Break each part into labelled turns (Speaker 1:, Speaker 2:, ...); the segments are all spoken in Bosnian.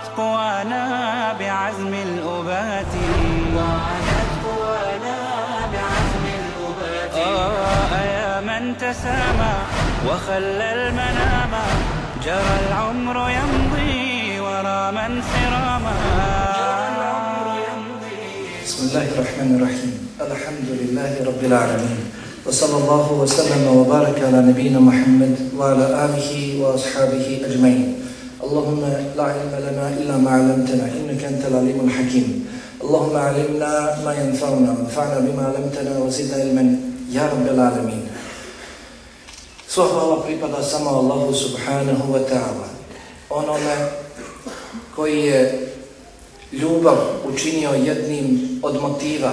Speaker 1: وعادت قوانا بعزم الأبات. وعادت قوانا بعزم الأبات. آه يا من تسامى وخلى المنام. جرى العمر يمضي ورا من سراما جرى العمر يمضي.
Speaker 2: بسم الله الرحمن الرحيم. الحمد لله رب العالمين. وصلى الله وسلم وبارك على نبينا محمد وعلى آله وأصحابه أجمعين. اللهم لا علم لنا إلا ما علمتنا إنك أنت العليم الحكيم اللهم علمنا ما ينفعنا وانفعنا بما علمتنا وزدنا علما يا رب العالمين Sva hvala pripada samo Allahu subhanahu wa ta'ala. Onome koji je ljubav učinio jednim od motiva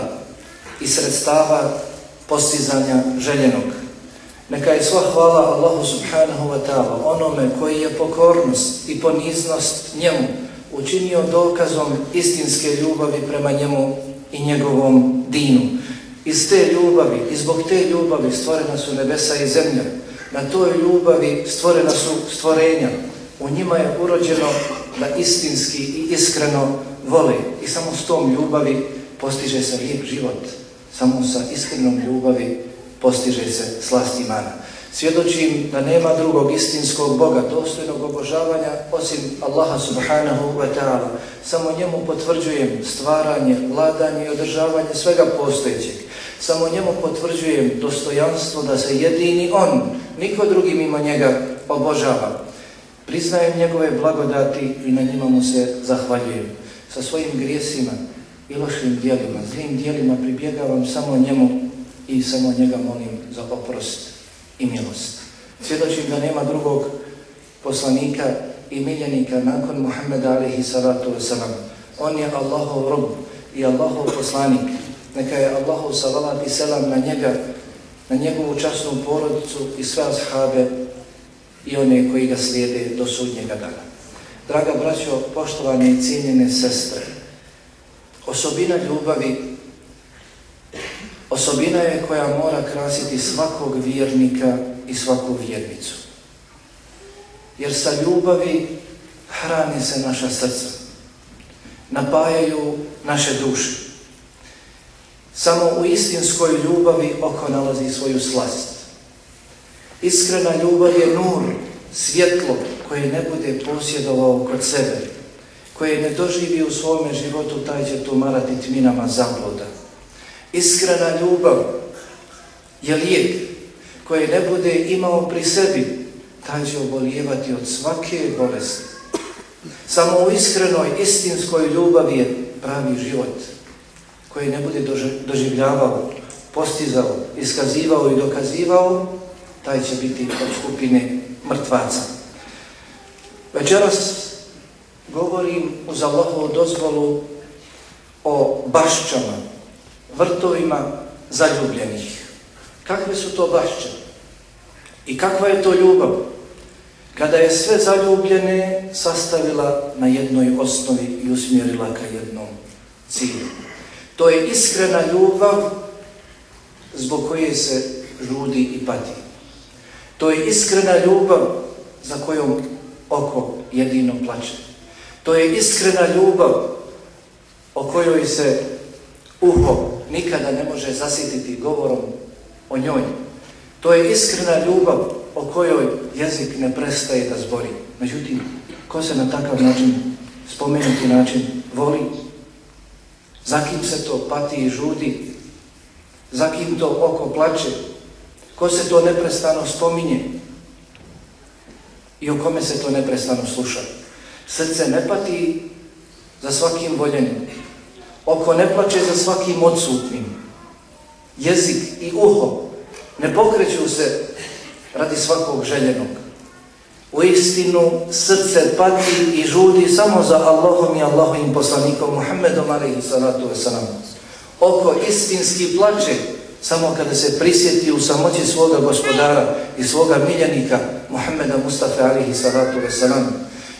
Speaker 2: i sredstava postizanja željenog. Neka je sva hvala Allahu subhanahu wa ta'ala onome koji je pokornost i poniznost njemu učinio dokazom istinske ljubavi prema njemu i njegovom dinu. Iz te ljubavi, i zbog te ljubavi stvorena su nebesa i zemlja. Na toj ljubavi stvorena su stvorenja. U njima je urođeno da istinski i iskreno vole. I samo s tom ljubavi postiže se lijep život. Samo sa iskrenom ljubavi postiže se slast imana. Svjedočim da nema drugog istinskog Boga, dostojnog obožavanja, osim Allaha subhanahu wa ta'ala. Samo njemu potvrđujem stvaranje, vladanje i održavanje svega postojećeg. Samo njemu potvrđujem dostojanstvo da se jedini On, niko drugi mimo njega, obožava. Priznajem njegove blagodati i na njima mu se zahvaljujem. Sa svojim grijesima i lošim dijelima, zlim dijelima pribjegavam samo njemu i samo njega molim za oprost i milost. Svjedočim da nema drugog poslanika i miljenika nakon Muhammeda alihi salatu wasalam. On je Allahov rob i Allahov poslanik. Neka je Allahov salavat i selam na njega, na njegovu časnu porodicu i sve ashabe i one koji ga slijede do sudnjega dana. Draga braćo, poštovane i cijenjene sestre, osobina ljubavi osobina je koja mora krasiti svakog vjernika i svaku vjernicu. Jer sa ljubavi hrani se naša srca, napajaju naše duše. Samo u istinskoj ljubavi oko nalazi svoju slast. Iskrena ljubav je nur, svjetlo koje ne bude posjedovao kod sebe, koje ne doživi u svome životu, taj će tu marati tminama zabloda. Iskrena ljubav je lijek koje ne bude imao pri sebi, taj će obolijevati od svake bolesti. Samo u iskrenoj, istinskoj ljubavi je pravi život koji ne bude doživljavao, postizao, iskazivao i dokazivao, taj će biti od skupine mrtvaca. Večeras govorim uz Allahovu dozvolu o bašćama, vrtovima zaljubljenih. Kakve su to bašće? I kakva je to ljubav? Kada je sve zaljubljene sastavila na jednoj osnovi i usmjerila ka jednom cilju. To je iskrena ljubav zbog koje se žudi i pati. To je iskrena ljubav za kojom oko jedino plače. To je iskrena ljubav o kojoj se uho nikada ne može zasititi govorom o njoj. To je iskrena ljubav o kojoj jezik ne prestaje da zbori. Međutim, ko se na takav način, spomenuti način, voli? Za kim se to pati i žudi? Za kim to oko plače? Ko se to neprestano spominje? I o kome se to neprestano sluša? Srce ne pati za svakim voljenim. Oko ne plače za svakim odsutnim. Jezik i uho ne pokreću se radi svakog željenog. u istinu srce pati i žudi samo za Allahom i Allahovim poslanikom Muhammedom alaihi salatu wasalam. Oko istinski plače samo kada se prisjeti u samoći svoga gospodara i svoga miljenika Muhammeda Mustafa alaihi salatu wasalam.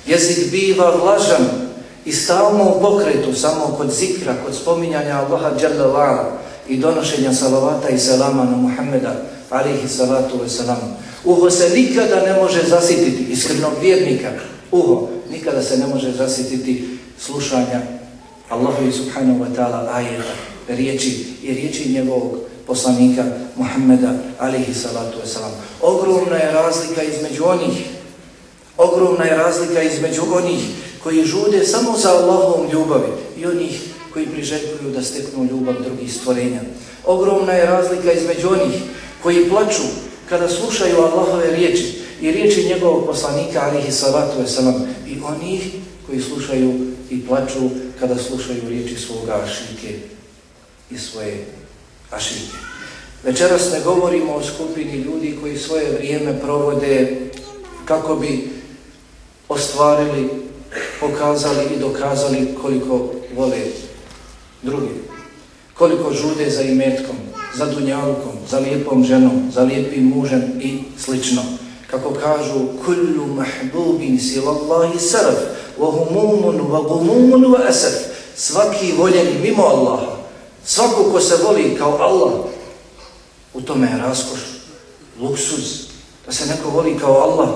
Speaker 2: Jezik biva vlažan i stalno u pokretu samo kod zikra, kod spominjanja Allaha Jalla i donošenja salavata i selama na Muhammeda alihi salatu wasalam. Uho se nikada ne može zasititi iskrenog vjernika. Uho nikada se ne može zasititi slušanja Allahu subhanahu wa ta'ala ajeta, riječi i riječi njegovog poslanika Muhammeda alihi salatu wasalam. Ogromna je razlika između onih, ogromna je razlika između onih koji žude samo za Allahovom ljubavi i onih koji priželjkuju da steknu ljubav drugih stvorenja. Ogromna je razlika između onih koji plaču kada slušaju Allahove riječi i riječi njegovog poslanika alihi salatu wasalam i onih koji slušaju i plaču kada slušaju riječi svoga ašike i svoje ašike. Večeras ne govorimo o skupini ljudi koji svoje vrijeme provode kako bi ostvarili, pokazali i dokazali koliko vole druge. koliko žude za imetkom, za dunjalukom, za lijepom ženom, za lijepim mužem i slično. Kako kažu, kullu mahbubin silallahi saraf, wa humumun, wa gumumun, wa asaf. Svaki voljeni mimo Allaha, svako ko se voli kao Allah, u tome je raskoš, luksuz, da se neko voli kao Allah,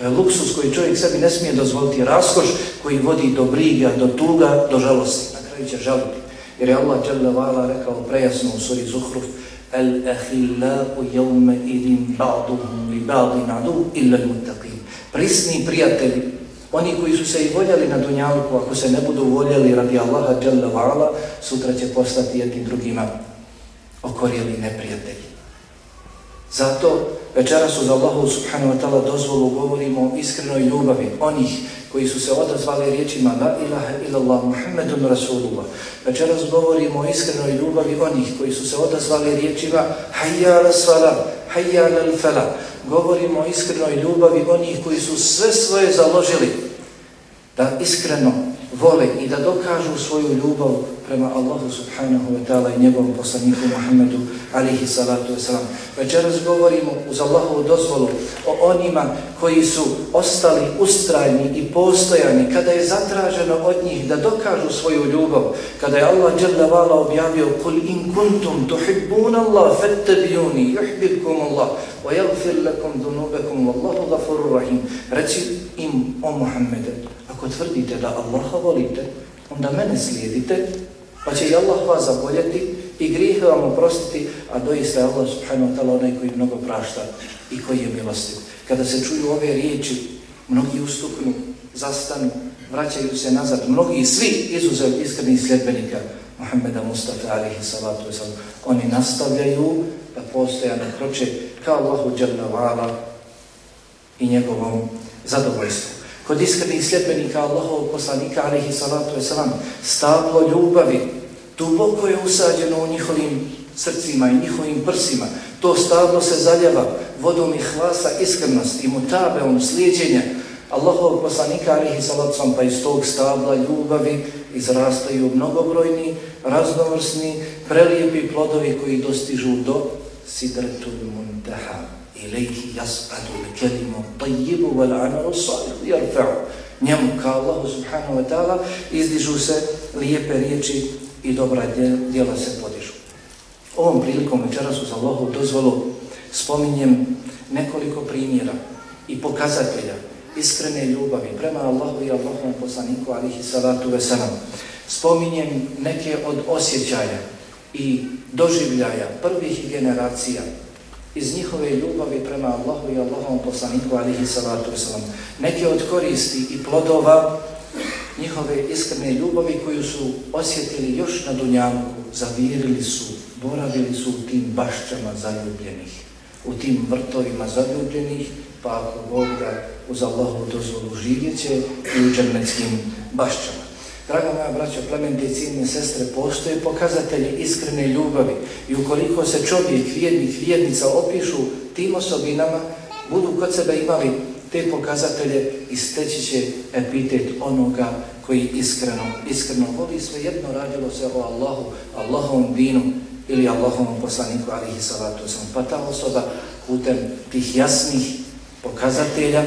Speaker 2: to je luksus koji čovjek sebi ne smije dozvoliti, raskoš koji vodi do briga, do tuga, do žalosti, na kraju će žaliti. Jer je Allah Jalla rekao prejasno u suri Zuhruf Al-ahillahu jevme idin ba'duhum li ba'di nadu illa l-muttaqin. Prisni prijatelji, oni koji su se i voljeli na dunjalku, ako se ne budu voljeli radi Allaha Jalla sutra će postati jednim drugima okorjeli neprijatelji. Zato večeras uz Allahu subhanahu wa ta'ala dozvolu govorimo o iskrenoj ljubavi onih koji su se odazvali riječima La ilaha illallah Muhammedun Rasulullah. Večeras govorimo o iskrenoj ljubavi onih koji su se odazvali riječima Hayya la salam, Hayya la fala. Govorimo o iskrenoj ljubavi onih koji su sve svoje založili da iskreno vole i da dokažu svoju ljubav prema Allahu subhanahu wa ta'ala i njegovom poslaniku Muhammedu alihi salatu wasalam. Večeras govorimo uz Allahovu dozvolu o onima koji su ostali ustrajni i postojani kada je zatraženo od njih da dokažu svoju ljubav. Kada je Allah dželle vala objavio Kul in kuntum tuhibbun Allah fattabijuni yuhbibkum Allah wa yagfir lakum dhunubakum wallahu ghafurur rahim. Reci im o Muhammede, tvrdite da Allaha volite, onda mene slijedite Pa će i Allah vas zaboljeti i grijehe vam oprostiti, a doista je Allah subhanahu wa ta'ala onaj koji mnogo prašta i koji je milostiv. Kada se čuju ove riječi, mnogi ustupnu, zastanu, vraćaju se nazad, mnogi svi izuzev iskrenih sljedbenika Muhammeda Mustafa alihi salatu wasalam, oni nastavljaju da postojano kroče kao Allahu jalla wa'ala i njegovom zadovoljstvu kod iskrenih sljedbenika Allahovog poslanika alihi salatu ve stablo ljubavi duboko je usađeno u njihovim srcima i njihovim prsima. To stablo se zaljeva vodom i hlasa iskrenosti i mutabeom slijedjenja Allahovog poslanika alihi salatu wasalam pa iz tog stabla ljubavi izrastaju mnogobrojni raznovrsni prelijepi plodovi koji dostižu do sidretul muntaha ilaihi jas'adu l-kelimu tajibu wal amalu salihu yarfa'u. Njemu ka Allahu subhanahu wa ta'ala izdižu se lijepe riječi i dobra djela se podižu. Ovom prilikom večeras uz Allahu dozvolu spominjem nekoliko primjera i pokazatelja iskrene ljubavi prema Allahu i Allahom poslaniku alihi salatu veselam. Spominjem neke od osjećaja i doživljaja prvih generacija iz njihove ljubavi prema Allahu i Allahom poslaniku alihi salatu wasalam. Neki od koristi i plodova njihove iskrene ljubavi koju su osjetili još na Dunjanku, zavirili su, boravili su u tim bašćama zaljubljenih, u tim vrtovima zaljubljenih, pa ako Bog da uz Allahu dozvolu živjeće i u džernetskim bašćama. Draga moja braća, plemente i ciljne sestre, postoje pokazatelji iskrene ljubavi i ukoliko se čovjek, vjednik, vjednica opišu tim osobinama, budu kod sebe imali te pokazatelje i steći će epitet onoga koji iskreno, iskreno voli sve jedno radilo se o Allahu, Allahovom dinu ili Allahovom poslaniku alihi salatu sam. Pa ta osoba putem tih jasnih pokazatelja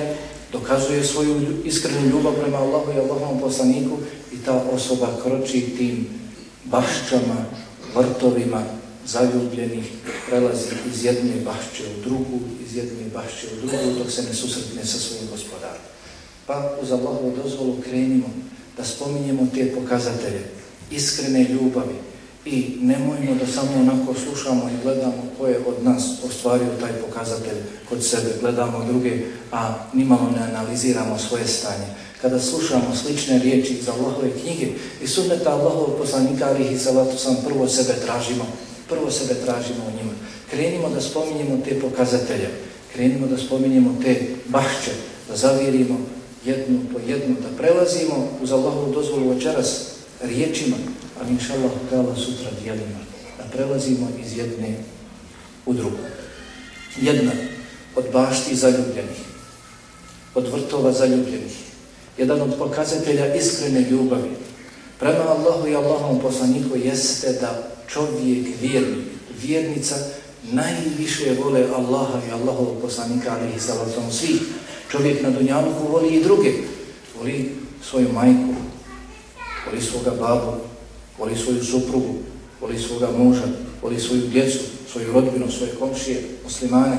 Speaker 2: dokazuje svoju iskrenu ljubav prema Allahu i Allahovom poslaniku ta osoba kroči tim bašćama, vrtovima, zaljubljenih, prelazi iz jedne bašće u drugu, iz jedne bašće u drugu, dok se ne susretne sa svojim gospodarom. Pa uz Allahovu dozvolu krenimo da spominjemo te pokazatelje iskrene ljubavi i nemojmo da samo onako slušamo i gledamo ko je od nas ostvario taj pokazatelj kod sebe, gledamo druge, a nimalo ne analiziramo svoje stanje. Kada slušamo slične riječi iz Allahove knjige i sunneta Allahov poslanika alihi salatu sam prvo sebe tražimo, prvo sebe tražimo u njima. Krenimo da spominjemo te pokazatelje, krenimo da spominjemo te bašće, da zavirimo jednu po jednu, da prelazimo uz Allahovu dozvolu očeras riječima, a inša Allah htjela sutra dijelima, da prelazimo iz jedne u drugu. Jedna od bašti zaljubljenih, od vrtova zaljubljenih, jedan od pokazatelja iskrene ljubavi prema Allahu i Allahom poslaniku jeste da čovjek vjernik, vjernica najviše vole Allaha i Allahovog poslanika alihi salatom svih. Čovjek na dunjaluku voli i druge. Voli svoju majku, voli svoga babu, voli svoju suprugu, voli svoga muža, voli svoju djecu, svoju rodbinu, svoje komšije, muslimane.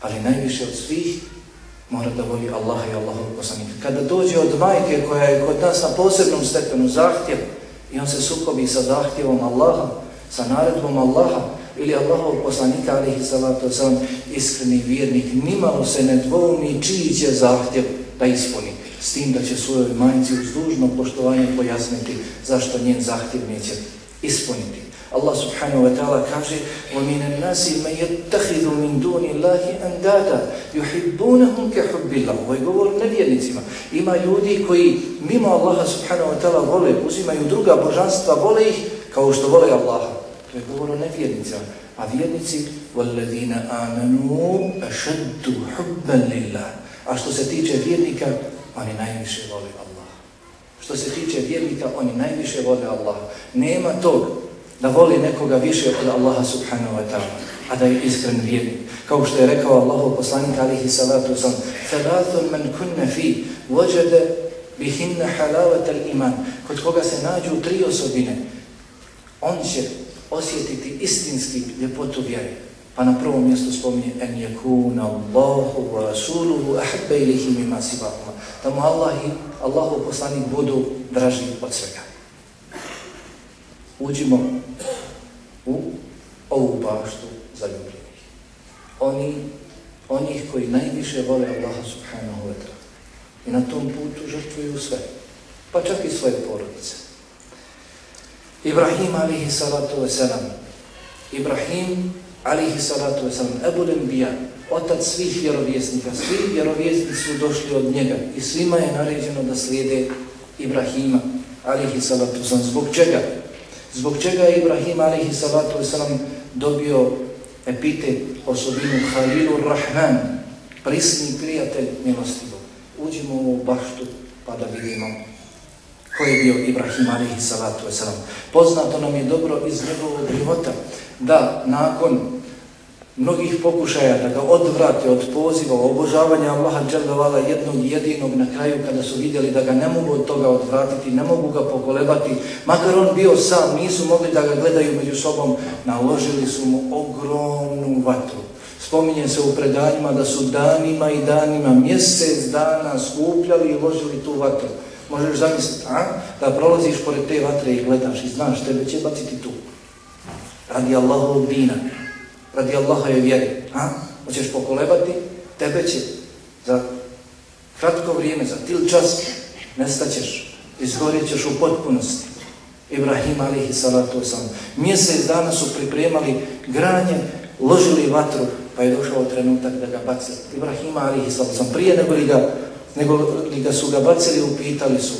Speaker 2: Ali najviše od svih mora da voli Allaha i Allahov poslanika. Kada dođe od majke koja je kod nas na posebnom stepenu zahtjev, I on se sukobi sa zahtjevom Allaha, sa naredbom Allaha ili Allahov poslanika alihi salatu wasalam, iskreni vjernik, nimalo se ne dvoumi čiji će zahtjev da ispuni. S tim da će svojoj majci uz dužno poštovanje pojasniti zašto njen zahtjev neće ispuniti. Allah subhanahu wa ta'ala kaže وَمِنَ النَّاسِ مَنْ يَتَّخِذُ مِنْ دُونِ اللَّهِ أَنْدَادًا يُحِبُّونَهُمْ كَحُبِّ اللَّهُ Ovo je govor nevjernicima. Ima ljudi koji mimo Allaha subhanahu wa ta'ala vole, uzimaju druga božanstva, vole ih kao što vole Allaha. To je govor o nevjernicima. A vjernici وَالَّذِينَ آمَنُوا أَشَدُّ حُبًّا لِلَّهِ A što se tiče vjernika, oni najviše vole Allah. Što se tiče vjernika, oni najviše vole Allah. Nema tog da voli nekoga više od Allaha subhanahu wa ta'ala, a da je iskren vjernik. Kao što je rekao Allahu poslanik alihi salatu sam, Thalatun man kunna fi, vođede bihinna halavat al iman. Kod koga se nađu tri osobine, on će osjetiti istinski ljepotu vjeri. Pa na prvom mjestu spominje en yakuna Allahu wa rasuluhu ahabba ilayhi mimma siwahuma. Da mu Allah i Allahu poslanik budu draži od svega uđimo u ovu baštu zaljubljenih. Oni, onih koji najviše vole Allaha subhanahu wa ta'ala. I na tom putu žrtvuju sve, pa čak i svoje porodice. Ibrahim alihi salatu wa salam. Ibrahim alihi salatu wa salam. Ebu Lembija, otac svih vjerovjesnika. Svi vjerovjesnici su došli od njega i svima je naređeno da slijede Ibrahima alihi salatu wa salam. Zbog čega? Zbog čega je Ibrahim alaihi salatu wasalam dobio epitet osobinu Halilur Rahman, prisni prijatelj milostivo. Uđimo u baštu pa da vidimo ko je bio Ibrahim alaihi salatu wasalam. Poznato nam je dobro iz njegovog života da nakon mnogih pokušaja da ga odvrate od poziva, obožavanja Allaha dželjavala jednog jedinog na kraju kada su vidjeli da ga ne mogu od toga odvratiti, ne mogu ga pokolebati, makar on bio sam, nisu mogli da ga gledaju među sobom, naložili su mu ogromnu vatru. Spominje se u predanjima da su danima i danima, mjesec dana skupljali i ložili tu vatru. Možeš zamisliti, a? Da prolaziš pored te vatre i gledaš i znaš, tebe će baciti tu. Radi Allahov dina radi Allaha joj vjeri. Ha? Hoćeš pokolebati, tebe će za kratko vrijeme, za til čas, nestaćeš, izgorjet ćeš u potpunosti. Ibrahim alihi salatu wasalam. Mjesec dana su pripremali granje, ložili vatru, pa je došao trenutak da ga baci. Ibrahim alihi salatu wasalam. Prije nego li ga, nego li ga su ga bacili, upitali su,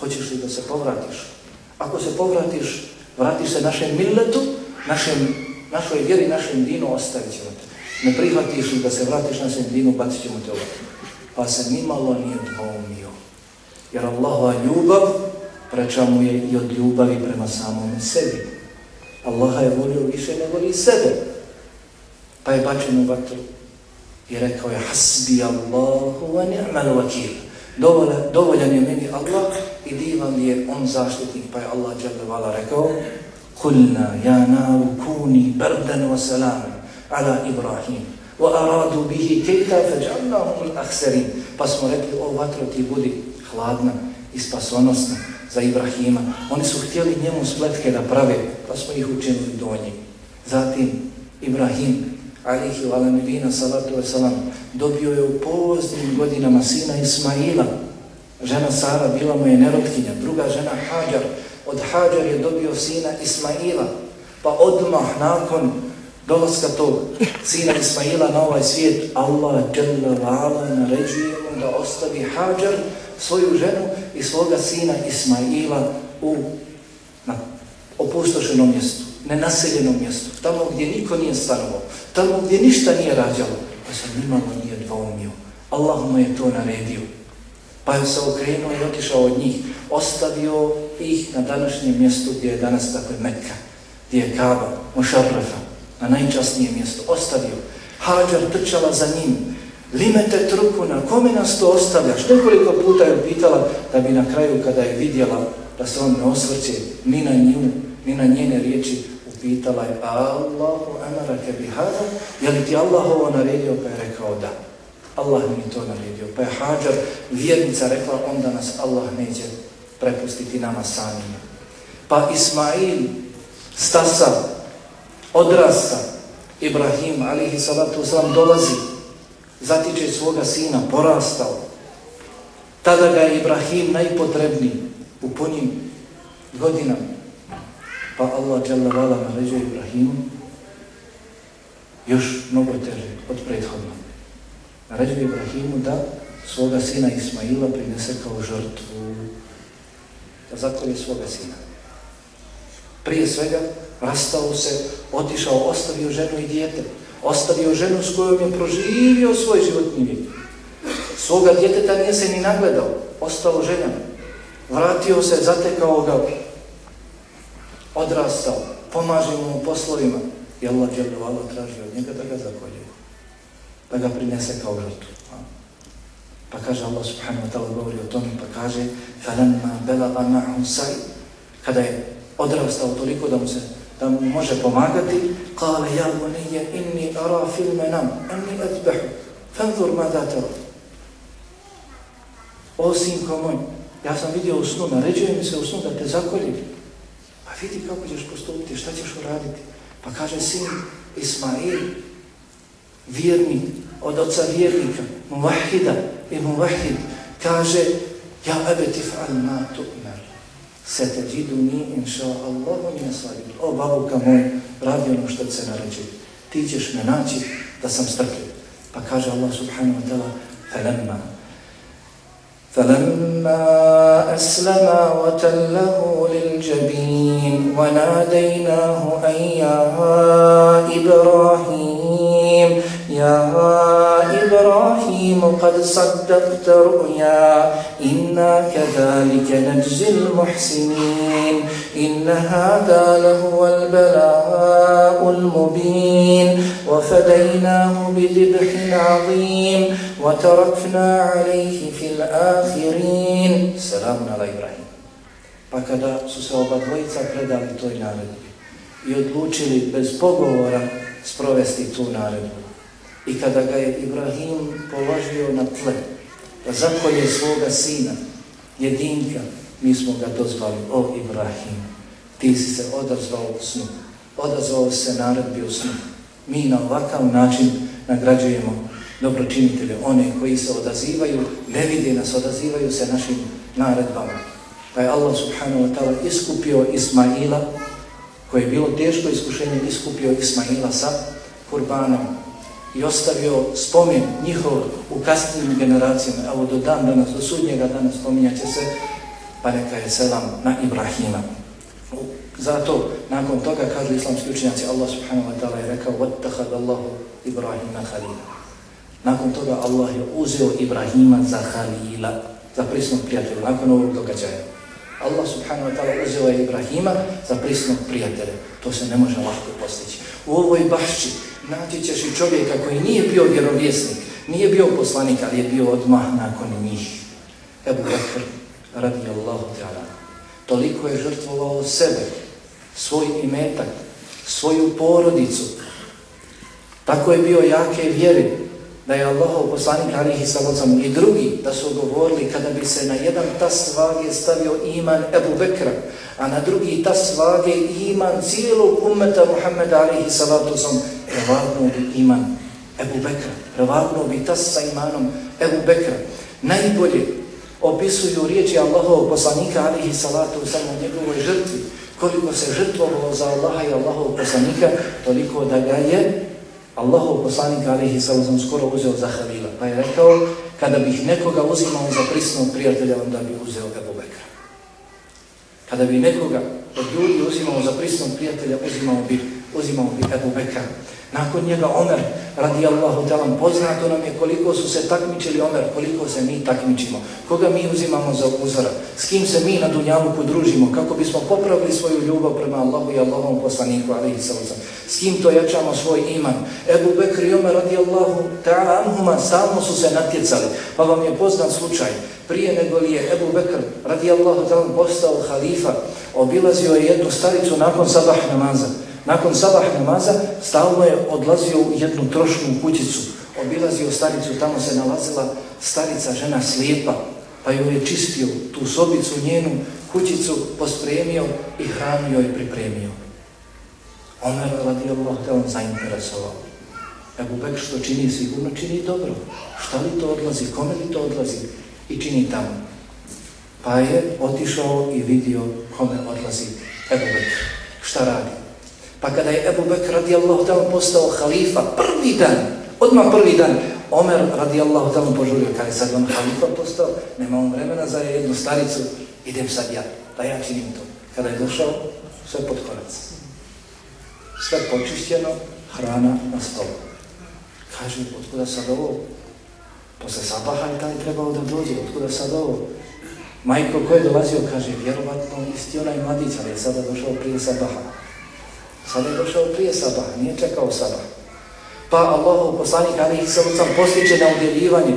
Speaker 2: hoćeš li da se povratiš? Ako se povratiš, vratiš se našem milletu, našem našoj vjeri, našem dinu ostavit ćemo te. Ne prihvatiš li da se vratiš našem dinu, bacit ćemo te ovdje. pa se nimalo nije dvoumio. Jer Allahova ljubav preča mu je i od ljubavi prema samom sebi. Allaha je volio više nego li sebe. Pa je bačen u vatru i rekao je hasbi Allahu wa ni'mal vakil. Dovoljan, dovoljan je meni Allah i divan je on zaštitnik. Pa je Allah dželle rekao قلنا يا نار kuni بردا وسلاما على ala Ibrahim wa aradu bihi الأخسرين fađalnahum al-akhsarin. Pa smo rekli, o vatro ti budi hladna i spasonosna za Ibrahima. Oni su htjeli njemu spletke da prave, pa smo ih učinili do njih. Zatim, Ibrahim, alihi wa ala salatu wa salam, dobio je u poznim godinama sina Ismaila. Žena Sara bila mu je nerotkinja, druga žena Hađar. Od Hađar je dobio sina Ismaila, pa odmah nakon dolaska tog sina Ismaila na ovaj svijet, Allah jalla naređuje mu da ostavi Hađar, svoju ženu i svoga sina Ismaila u na opustošenom mjestu, nenaseljenom mjestu, tamo gdje niko nije stanovao, tamo gdje ništa nije rađalo, pa se nimalo nije dvoumio. Allah mu je to naredio. Pa je se okrenuo i otišao od njih, ostavio ih na današnjem mjestu gdje je danas dakle Mekka, gdje je Kaba, Mošarrafa, na najčasnije mjesto, ostavio. Hađar trčala za njim, limete truku, na kome nas to ostavljaš? Nekoliko puta je pitala da bi na kraju kada je vidjela da se on ne osvrće ni na nju, ni na njene riječi, upitala je Allahu amara kebi hada, je li ti Allah ovo naredio? Pa je rekao da. Allah mi to naredio. Pa je Hađar, vjernica, rekla onda nas Allah neće prepustiti nama samima. Pa Ismail, stasa, odrasta, Ibrahim, alihi salatu wasalam, dolazi, zatiče svoga sina, porastao. Tada ga je Ibrahim najpotrebniji u punim godinama. Pa Allah dželle vala naređuje Ibrahimu još mnogo teže od prethodno. Naređuje Ibrahimu da svoga sina Ismaila prinese kao žrtvu, zakolje svoga sina. Prije svega, rastao se, otišao, ostavio ženu i dijete, ostavio ženu s kojom je proživio svoj životni vijek. Svoga djeteta nije se ni nagledao, ostao ženjan. Vratio se, zatekao ga, odrastao, pomaže mu u poslovima. I Allah dželjavala traži od njega da ga zakolje, da ga prinese kao žrtvu. Pa kaže Allah subhanahu wa ta'ala govori o tome, pa kaže فَلَمَّا بَلَغَ مَعْهُ سَيْ Kada je odrastao toliko da mu se da mu može pomagati, kale, ja bunije, inni ara fil menam, anni adbehu, fanzur ma da tero. O sinko moj, ja sam vidio u snu, naređuje mi se u snu da te zakolji. Pa vidi kako ćeš postupiti, šta ćeš uraditi. Pa kaže sin Ismail, vjernik, od oca vjernika, muvahida muvahid, kaže, ja ebeti fa'al ma tu'mer se te džidu ni inša Allahu mi nasvadim. O babuka moj, radi ono što se naređe. Ti ćeš me naći da sam strpljiv. Pa kaže Allah subhanahu wa ta'ala, فَلَمَّا فَلَمَّا أَسْلَمَا وَتَلَّهُ لِلْجَبِينَ وَنَادَيْنَاهُ أَنْ يَا إِبْرَاهِيمُ يَا إبراهيم قد صدقت رؤيا. إنا كذلك نجزي المحسنين. إن هذا لهو البلاء المبين. وفديناه بذبح عظيم. وتركنا عليه في الآخرين. سلام على إبراهيم. Pa kada su se oba dvojica predali toj naredbi i odlučili bez pogovora sprovesti tu naredbu, I kada ga je Ibrahim položio na tle, da zakolje svoga sina, jedinka, mi smo ga dozvali, o Ibrahim, ti si se odazvao u snu, odazvao se naredbi u snu. Mi na ovakav način nagrađujemo dobročinitelje, one koji se odazivaju, ne vidi nas, odazivaju se našim naredbama. Pa je Allah subhanahu wa ta'ala iskupio Ismaila, koje je bilo teško iskušenje, iskupio Ismaila sa kurbanom, i ostavio spomen njihov u kasnijim generacijama, evo do dan danas, do sudnjega dana spominjat će se, pa neka je selam na Ibrahima. Zato, nakon toga, kažu islamski učenjaci, Allah subhanahu wa ta'ala je rekao, وَتَّخَدَ اللَّهُ إِبْرَاهِمَ خَلِيلًا Nakon toga Allah je uzeo Ibrahima za Halila, za prisnog prijatelja, nakon ovog događaja. Allah subhanahu wa ta'ala uzeo je Ibrahima za prisnog prijatelja. To se ne može lahko postići. U ovoj bašći naći ćeš i čovjeka koji nije bio vjerovjesnik, nije bio poslanik, ali je bio odmah nakon njih. Ebu Bakr, radi Allahu ta'ala, toliko je žrtvovao sebe, svoj imetak, svoju porodicu. Tako je bio jake vjeri, da je Allahov poslanik alihi salocam i drugi da su govorili kada bi se na jedan tas vage stavio iman Ebu Bekra, a na drugi tas vage iman cijelog ummeta Muhammeda alihi salocam prevagnuo bi iman Ebu Bekra, prevagnuo bi tas sa imanom Ebu Bekra. Najbolje opisuju riječi Allahov poslanika alihi salatu samo njegovoj žrtvi, koliko se žrtvovalo za Allaha i Allahov poslanika, toliko da ga je Allahov poslanik alihi salatu skoro uzeo za Halila. Pa je rekao, kada bih nekoga uzimao za prisnog prijatelja, onda bi uzeo Ebu Bekra. Kada bi nekoga od ljudi uzimao za prisnog prijatelja, uzimao bi, uzimao bi Ebu Bekra. Nakon njega Omer, radi Allahu talan, poznato nam je koliko su se takmičili Omer, koliko se mi takmičimo, koga mi uzimamo za uzora, s kim se mi na Dunjalu podružimo, kako bismo popravili svoju ljubav prema Allahu i Allahom poslaniku, alihi sallam. S kim to jačamo svoj iman. Ebu Bekr i Omer, radi Allahu ta'ala, anhuma, stalno su se natjecali, pa vam je poznat slučaj. Prije nego li je Ebu Bekr, radi Allahu ta'ala, postao halifa, obilazio je jednu staricu nakon sabah namaza. Nakon sabah namaza stalno je odlazio u jednu trošnu kućicu, obilazio staricu, tamo se nalazila starica, žena slijepa, pa joj je čistio tu sobicu, njenu kućicu, pospremio i hranu joj pripremio. Omer radi Allah te on zainteresovao. Ebu Bek što čini sigurno, čini dobro. Šta li to odlazi, kome li to odlazi i čini tamo. Pa je otišao i vidio kome odlazi Ebu Bek. Šta radi? Pa kada je Ebu Bekr radijallahu ta'ala postao halifa, prvi dan, odmah prvi dan, Omer radijallahu ta'ala požurio, kada je sad on halifa postao, nema on vremena za jednu staricu, idem sad ja, da ja činim to. Kada je došao, sve pod korac. Sve počišćeno, hrana na stolu. Kaže, otkuda sad ovo? Posle sabaha je taj trebao da dođe, otkuda sad ovo? Majko ko je dolazio, kaže, vjerovatno isti onaj mladić, ali je sada došao prije sabaha. Sada je došao prije sabah, nije čekao sabah. Pa Allahov poslanik Ali Salucam postiče na udjeljivanje.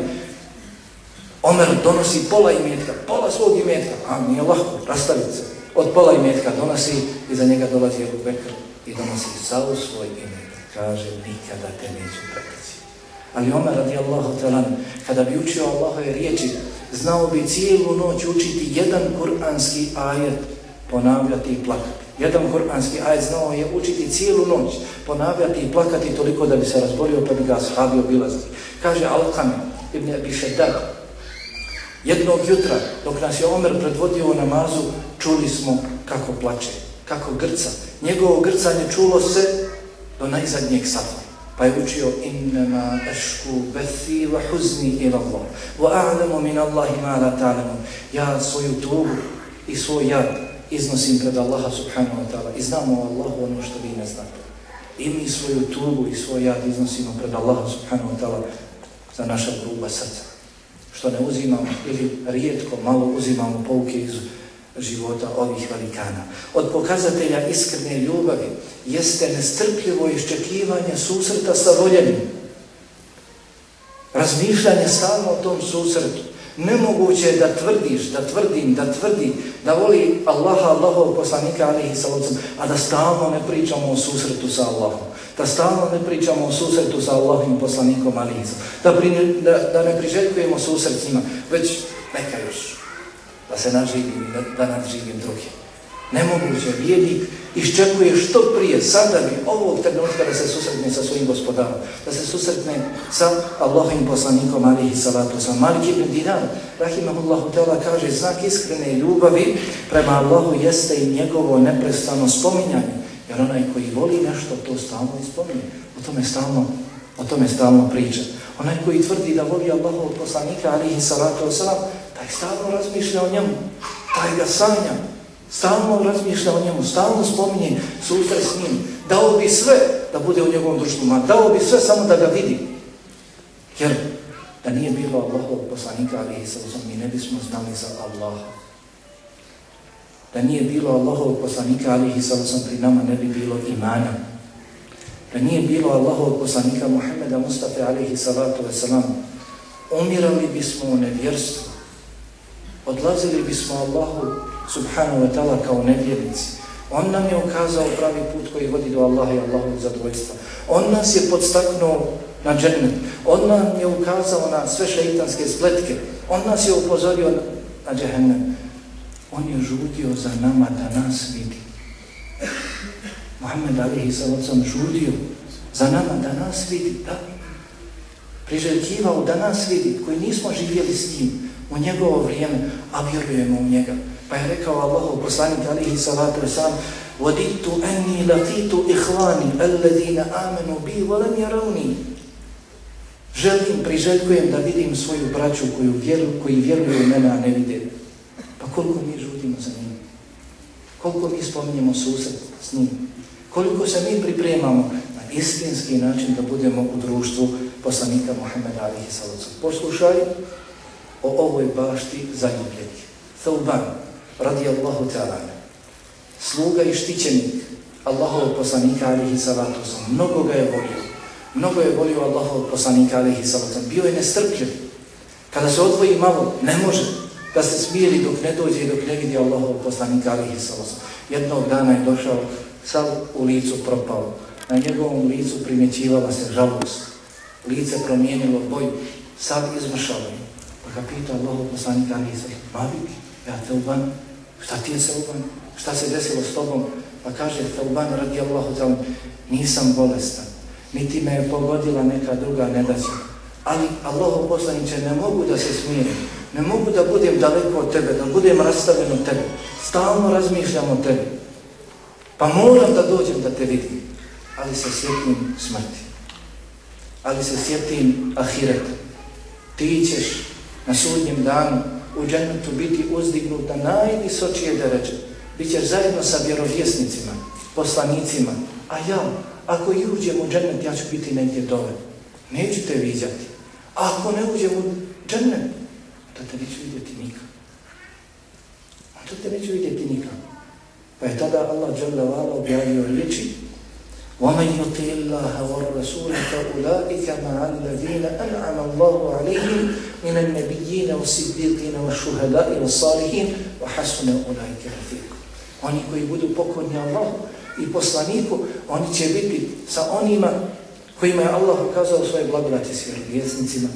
Speaker 2: Omer donosi pola imetka, pola svog imetka, a nije lahko, rastavit se. Od pola imetka donosi i za njega dolazi Ebu Bekr i donosi sav svoj imetak. Kaže, nikada te neću prekaći. Ali Omer radi Allahu talan, kada bi učio Allahove riječi, znao bi cijelu noć učiti jedan kuranski ajet, ponavljati i plakati. Jedan kuranski ajet znao je učiti cijelu noć, ponavljati i plakati toliko da bi se razbolio pa bi ga ashabi obilazili. Kaže Al-Qam ibn Abi Shaddad, jednog jutra dok nas je Omer predvodio u namazu, čuli smo kako plače, kako grca. Njegovo grcanje čulo se do najzadnjeg safa. Pa je učio innama ašku bethi wa huzni ila Allah wa a'lamu min Allahi ma la ta'lamu. Ja svoju tugu i svoj jad iznosim pred Allaha subhanahu wa ta'ala i znamo o Allahu ono što vi ne znate. I mi svoju tugu i svoj jad iznosimo pred Allaha subhanahu wa ta'ala za naša gruba srca. Što ne uzimamo ili rijetko malo uzimamo pouke iz života ovih velikana. Od pokazatelja iskrene ljubavi jeste nestrpljivo iščekivanje susreta sa voljenim. Razmišljanje stalno o tom susretu. Nemoguće je da tvrdiš, da tvrdim, da tvrdi, da voli Allaha, Allahov poslanika, alihi sallam, a da stalno ne pričamo o susretu sa Allahom. Da stalno ne pričamo o susretu sa Allahim poslanikom, alihi da, da, da ne priželjkujemo susret s njima, već neka još, da se naživim, da, da nadživim drugim. Nemoguće, vijednik iščekuje što prije, sada bi ovog trenutka da se susretne sa svojim gospodarom, da se susretne sa Allahim poslanikom alihi salatu sa Malik ibn Dinar, rahimahullahu ta'ala kaže, znak iskrene ljubavi prema Allahu jeste i njegovo neprestano spominjanje, jer onaj koji voli nešto, to stalno ispominje, o tome stalno, o tome stalno priča. Onaj koji tvrdi da voli Allahov poslanika alihi salatu wasalam, taj stalno razmišlja o njemu, taj ga sanja, Stalno razmišlja o njemu, stalno spominje susret s njim. Dao bi sve da bude u njegovom društvu, a dao bi sve samo da ga vidi. Jer da nije bilo Allahovog poslanika, ali mi ne bismo znali za Allaha. Da nije bilo Allahovog poslanika, ali pri nama ne bi bilo imana. Da nije bilo Allahovog poslanika Muhammeda Mustafa, alihi salatu wasalam, umirali bismo u nevjerstvu. Odlazili bismo Allahu subhanahu wa ta'ala kao nevjernici. On nam je ukazao pravi put koji vodi do Allaha i Allahovog zadovoljstva. On nas je podstaknuo na džennet. On nam je ukazao na sve šeitanske spletke. On nas je upozorio na džehennem. On je žudio za nama da nas vidi. Muhammed Alihi Salacom žudio za nama da nas vidi. Da. Priželjkivao da nas vidi, koji nismo živjeli s njim u njegovo vrijeme, a vjerujemo u njega. Pa je rekao Allahu poslanik alihi salatu wasalam, Vodittu enni lakitu ihvani alledina amenu bi volem jarauni. Želim, priželjkujem da vidim svoju braću koju vjeru, koji vjeruju u mene, a ne vide. Pa koliko mi žudimo za njim? Koliko mi spominjemo susret s njim? Koliko se mi pripremamo na istinski način da budemo u društvu poslanika Muhammeda alihi salatu Poslušaj o ovoj bašti zaljubljenih. Thauban, radijallahu ta'ala, sluga i štićenik Allahovog poslanika alihi salatu sam, mnogo ga je volio, mnogo je volio Allahovog poslanika alihi salatu sam, bio je nestrpljiv, kada se odvoji malo, ne može da se smiri dok ne dođe i dok ne vidi Allahovog poslanika alihi salatu sam. Jednog dana je došao, sav u licu propao, na njegovom licu primjećivala se žalost, lice promijenilo boju, sav izmršao je, pa ga pita Allahov poslanika alihi salatu sam, Mavik, ja te uban, šta ti je se uban? šta se desilo s tobom, pa kaže Tauban radijallahu ta'ala, nisam bolestan, niti me je pogodila neka druga nedaća, ali Allahov poslaniće ne mogu da se smijem, ne mogu da budem daleko od tebe, da budem rastavljen od tebe, stalno razmišljam o tebi, pa moram da dođem da te vidim, ali se sjetim smrti, ali se sjetim ahireta, ti ćeš na sudnjem danu u džennetu biti uzdignut na najvisočije deređe, Bićeš zajedno sa vjerovjesnicima, poslanicima, a ja, ako i uđem u džennet, ja ću biti negdje dole. Neću te vidjeti. A ako ne uđem u džennet, to te neću vidjeti nikak. Onda to te neću vidjeti nikak. Pa je tada Allah Jalla objavio riječi وَمَنْ يُطِي اللَّهَ وَالرَّسُولَ فَأُولَٰئِكَ مَعَ الَّذِينَ أَنْعَمَ اللَّهُ عَلَيْهِمْ مِنَ النَّبِيِّينَ وَالصِّدِّيقِينَ وَالشُّهَدَاءِ وَالصَّالِحِينَ وَحَسُنَ أُولَٰئِكَ رَفِيقًا Oni koji budu pokorni Allahu i poslaniku, oni će biti sa onima kojima je Allah ukazao svoje blagodati s vjerovjesnicima,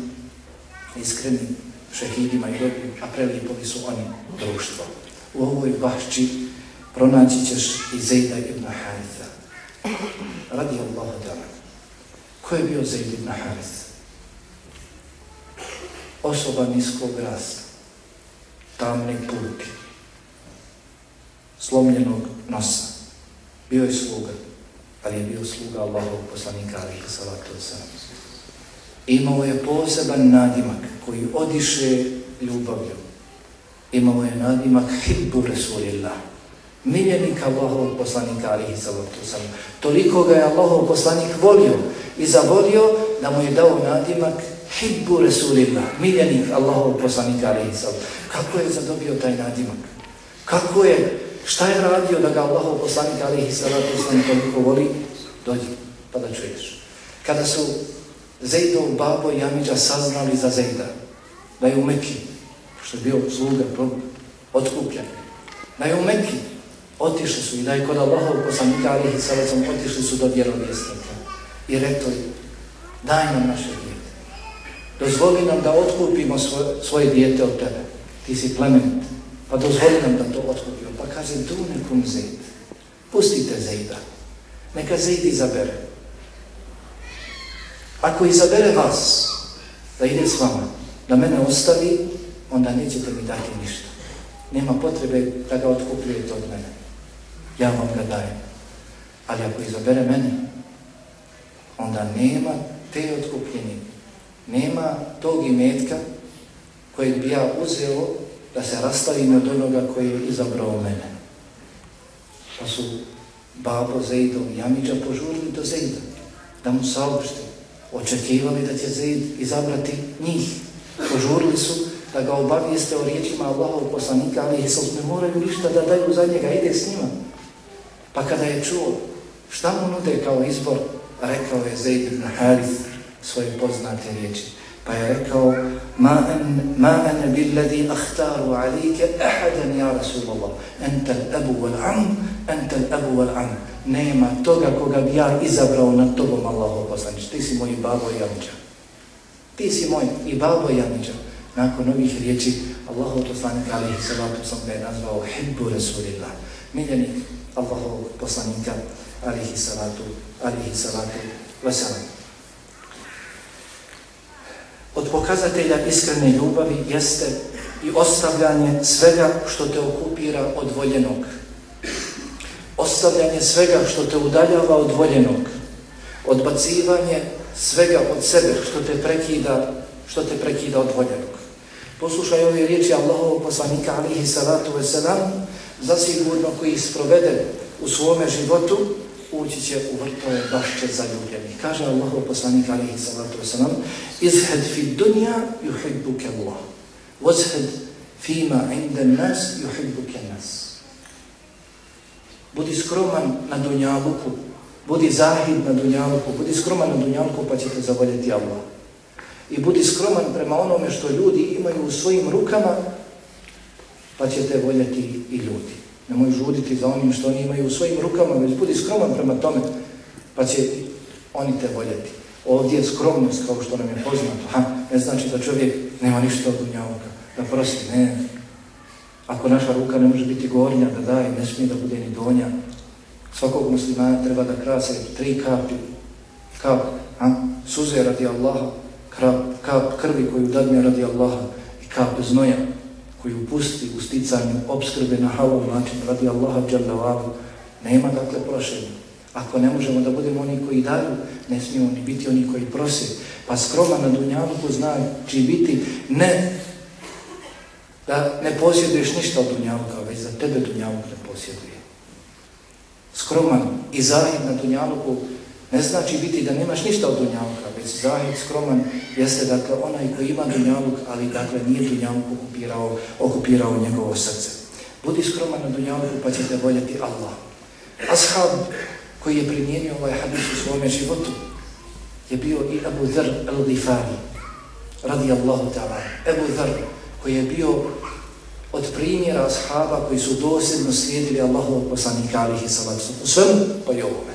Speaker 2: iskrenim šehidima i dobrim, a prelijepovi su oni društvo. U ovoj bašči pronaći ćeš i Zejda ibn Haritha. Radi Allahu ta'ala. Ko je bio Zaid ibn Haris? Osoba niskog rasta, tamne puti, slomljenog nosa. Bio je sluga, ali je bio sluga Allahov poslanika alihi salatu wasalam. Imao je poseban nadimak koji odiše ljubavljom. Imao je nadimak hibbu Rasulillah. Miljenik Allahovog poslanika alihi salatu wasalam. Toliko ga je Allahov poslanik volio i zavolio da mu je dao nadimak hibbu Rasulillah. Miljenik Allahov poslanika alihi salatu Kako je zadobio taj nadimak? Kako je Šta je radio da ga Allahov poslanik alihi salatu sallam toliko voli? Dođi, pa da čuješ. Kada su Zejdov babo i Amidža saznali za Zejda, da je u Mekiji, što je bio sluga, otkupljen, da je u Mekiji, otišli su i da je kod Allahov poslanika alihi salatu otišli su do vjerovjesnika i rekli, daj nam naše dijete. Dozvoli nam da otkupimo svoje, svoje dijete od tebe. Ti si plemenit. Pa dozvoli nam da to otkupimo. Pa kaže, tu nekom Zaid. Pustite Zaida. Neka Zaid izabere. Ako izabere vas, da ide s vama, da mene ostavi, onda nećete mi dati ništa. Nema potrebe da ga otkupljujete od mene. Ja vam ga dajem. Ali ako izabere mene, onda nema te otkupljenje. Nema tog imetka kojeg bi ja uzeo da se rastavim od onoga koji je izabrao mene. Pa su babo Zejdom i Amidža požurili do Zejda, da mu saopšte očekivali da će Zaid izabrati njih. Požurili su da ga obavijeste o riječima Allahov poslanika, ali Isus ne moraju ništa da daju za njega, ide s njima. Pa kada je čuo šta mu nude kao izbor, rekao je Zaid ibn Harith svoje poznate riječi. Pa je rekao, ma an, ma an billadi ahtaru alike ahadan ja Rasulallah, entel abu wal am, entel abu wal am. Nema toga koga bi ja izabrao nad tobom, Allaho poslanič. Ti si moj babo i amidža. Ti si moj i babo i amidža. Nakon ovih riječi, Allaho poslanika alihi salatu sam ga je nazvao hibbu Rasulillah. Miljenik Allahovog poslanika alihi salatu, alihi salatu veselam. Od pokazatelja iskrene ljubavi jeste i ostavljanje svega što te okupira od voljenog. Ostavljanje svega što te udaljava od voljenog. Odbacivanje svega od sebe što te prekida, što te prekida od voljenog. Poslušaj ove riječi Allahovog poslanika alihi salatu veselam zasigurno koji sprovede u svome životu, ući će u vrtove bašće zaljubljenih. Kaže Allahu poslanik alihi sallatu wasalam, izhed fi dunja yuhibbuke Allah, vozhed fima inda nas yuhibbuke nas. Budi skroman na dunjaluku, budi zahid na dunjaluku, budi skroman na dunjaluku pa ćete zavoljeti Allah. I budi skroman prema onome što ljudi imaju u svojim rukama, pa ćete voljeti i ljudi. Nemoj žuditi za onim što oni imaju u svojim rukama, već budi skroman prema tome, pa će oni te voljeti. Ovdje je skromnost, kao što nam je poznato. Ha, ne znači da čovjek nema ništa od dunjavoga, da prosti, ne. Ako naša ruka ne može biti gornja, da daje, ne smije da bude ni donja. Svakog muslimana treba da krase tri kapi, kap, ha, suze radi Allaha, kap, kap krvi koju dadne radi Allaha i kap znoja koji upusti u sticanju obskrbe na halal način radi Allaha džalavadu, nema dakle prošenja. Ako ne možemo da budemo oni koji daju, ne smijemo ni biti oni koji prose. Pa skroma na dunjavku znači biti ne da ne posjeduješ ništa od dunjavka, već za tebe dunjaluk ne posjeduje. Skroman i zahid na dunjaluku ne znači biti da nemaš ništa od dunjavka, zahid skroman jeste dakle onaj koji ima dunjaluk, ali dakle nije dunjaluk okupirao, okupirao njegovo srce. Budi skroman na dunjaluku pa ćete voljeti Allah. Ashab koji je primijenio ovaj hadis u svome životu je bio i Abu Dhr al-Difari radijallahu ta'ala. Abu Dhr koji je bio od primjera ashaba koji su dosljedno slijedili Allahov poslanika alihi salatu. U svemu pa i ovome.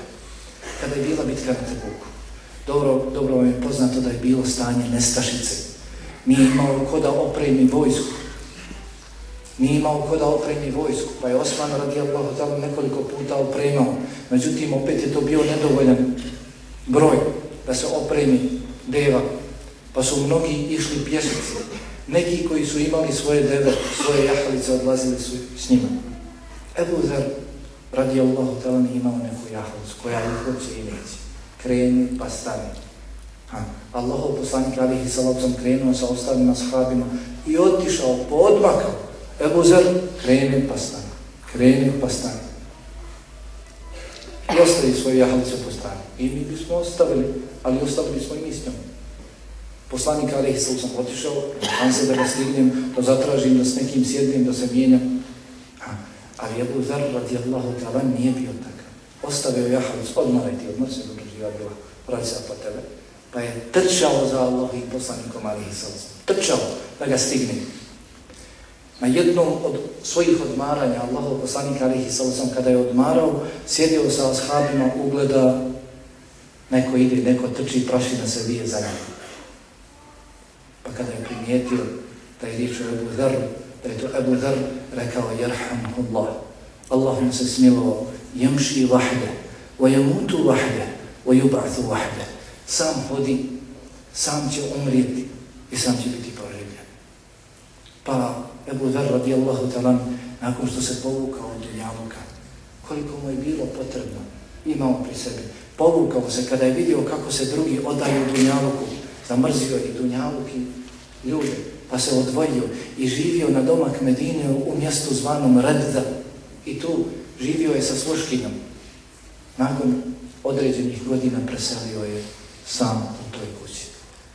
Speaker 2: Kada je bila bitka na Tebuku, dobro, dobro vam je poznato da je bilo stanje nestašice. Nije imao ko da opremi vojsku. Nije imao ko da opremi vojsku. Pa je Osman radijallahu ta'ala nekoliko puta opremao. Međutim, opet je to bio nedovoljan broj da se opremi deva. Pa su mnogi išli pješice. Neki koji su imali svoje deve, svoje jahalice, odlazili su s njima. Ebu Zer, radi Allahu ta'ala, nije imao neku jahalicu koja je uopće i neće. Kreni pa stani. Ha. Allahov poslanik alihi salacom krenuo sa ostalim ashabima i otišao, podmakao. Ebu Zer, kreni pa stani. Kreni pa stani. I ostavi svoju jahalicu po stani. I mi bismo ostavili, ali ostavili smo i mi s njom. Poslanik Alihi sallam sam otišao, tam se da ga stignem, da zatražim, da s nekim sjednem, da se mijenjam. Ha. Ali Ebu Zar radijallahu ta'ala nije bio takav. Ostavio jahalic, odmaraj ti, odmar se dobro živa bila, radi se po tebe. Pa je trčao za Allah i poslanikom Alihi sallam. Trčao da ga stigne. Na jednom od svojih odmaranja Allahov poslanik Alihi sallam kada je odmarao, sjedio sa ashabima, ugleda neko ide, neko trči, prašina se vije za njim. Pa kada je primijetio da je riječ o Ebu Dhar, da je to Ebu Dhar rekao, Jerhamullah, Allah mu se smilovao, jemši vahde, wa jamutu vahde, وَيُبْعَثُ وَحْدَ. Sam hodi, sam će umrijeti i sam će biti poživljen. Pa Ebu Dhar radijallahu talan, nakon što se povukao od dunjavuka, koliko mu je bilo potrebno, imao pri sebi, povukao se kada je vidio kako se drugi odaju dunjavuku, zamrzio i dunjavuk i ljude, pa se odvojio i živio na domak Medine u mjestu zvanom Redda i tu živio je sa sluškinom. Nakon određenih godina preselio je sam u toj kući.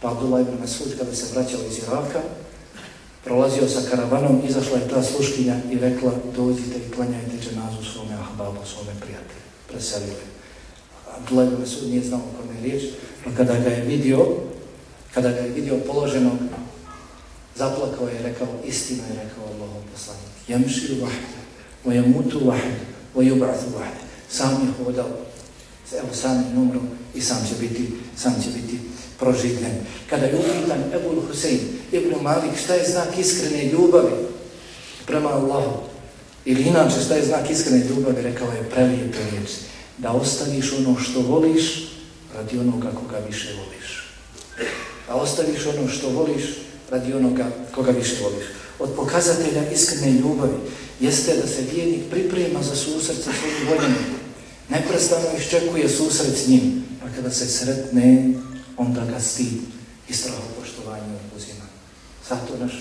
Speaker 2: Pa Abdullah ibn Masud kada se vraćao iz Iraka, prolazio sa karavanom, izašla je ta sluškinja i rekla dođite i klanjajte dženazu svome ahbabu, svome prijatelju. Preselio je. Abdullah ibn Masud nije znao o kome je riječ, pa kada ga je vidio, kada ga je vidio položenog, zaplakao je i rekao, istinu je rekao Allahom poslanik. Jemši vahde, o vahde, o vahde. Sam je hodao, evo sam umru i sam će biti, sam će biti proživljen. Kada je upitan Ebu Husein, Ibn Malik, šta je znak iskrene ljubavi prema Allahu? Ili inače, šta je znak iskrene ljubavi? Rekao je prelijepe riječi. Da ostaviš ono što voliš radi onoga koga više voliš. Da ostaviš ono što voliš radi onoga koga više voliš. Od pokazatelja iskrene ljubavi jeste da se vijenik priprema za susret sa svojim voljenim. Neprestano iščekuje susret s njim. Pa kada se sretne, onda ga stid i straho poštovanje uzima. Zato naš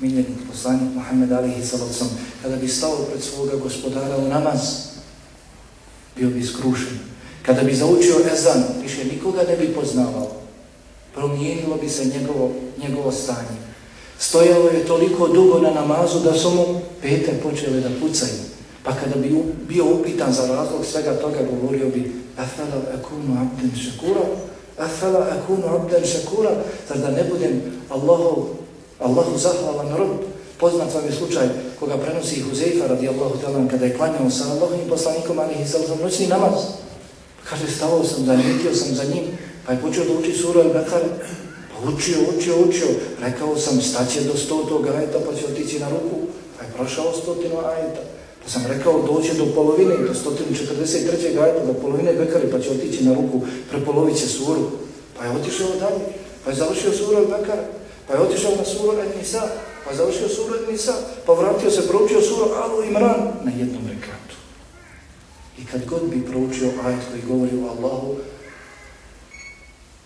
Speaker 2: miljenik poslanik Muhammed Alihi Salocom, kada bi stao pred svoga gospodara u namaz, bio bi skrušen. Kada bi zaučio ezan, više nikoga ne bi poznavao. Promijenilo bi se njegovo, njegovo stanje. Stojalo je toliko dugo na namazu da su mu pete počele da pucaju. Pa kada bi bio upitan za razlog svega toga, govorio bi Afala akunu abden šakura, afala akunu abden šakura, zar da ne budem Allahu, Allahu zahvalan rob. Poznat vam je slučaj koga prenosi Huzeifa radijallahu talan kada je klanjao sa Allahom i poslanikom alihi sallam noćni namaz. Kaže, stavao sam za sam za njim, pa je počeo da uči suru al-Bakar. Pa učio, učio, učio. Rekao sam, staće do stotog ajeta pa će otići na ruku. Pa je prošao stotinu ajeta. Sam rekao, doće do polovine, do 143. ajeta, do polovine Bekari, pa će otići na ruku, prepolovit će suru. Pa je otišao dalje, pa je završio suru al-Bakara. Pa je otišao na suru al-Nisa, pa je završio suru al-Nisa, pa vratio se, proučio suru Al-Imran na jednom rekatu. I kad god bi proučio ajet koji govori o Allahu,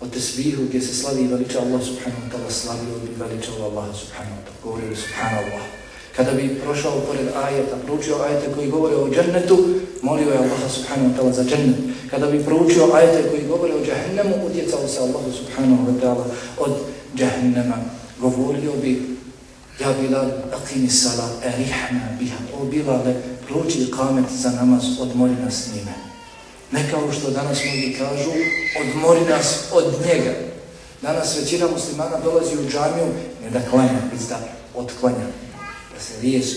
Speaker 2: o tesbihu gdje se slavi i veliča Allah subhanahu wa ta'ala, slavio bi veličao Allah subhanahu wa ta'ala, govorio bi subhanallah. Kada bi prošao pored ajeta, proučio ajete koji govore o džennetu, molio je Allah subhanahu wa ta'ala za džennet. Kada bi proučio ajete koji govore o džahennemu, utjecao se Allah subhanahu wa ta'ala od džahennema. Govorio bi, ja Bilal, aqimi sala, erihna biha, o Bilale, prouči kamet za namaz, odmori nas njime. Ne kao što danas mnogi kažu, odmori nas od njega. Danas većina muslimana dolazi u džamiju, ne da klanja, već da otklanja, se riješi.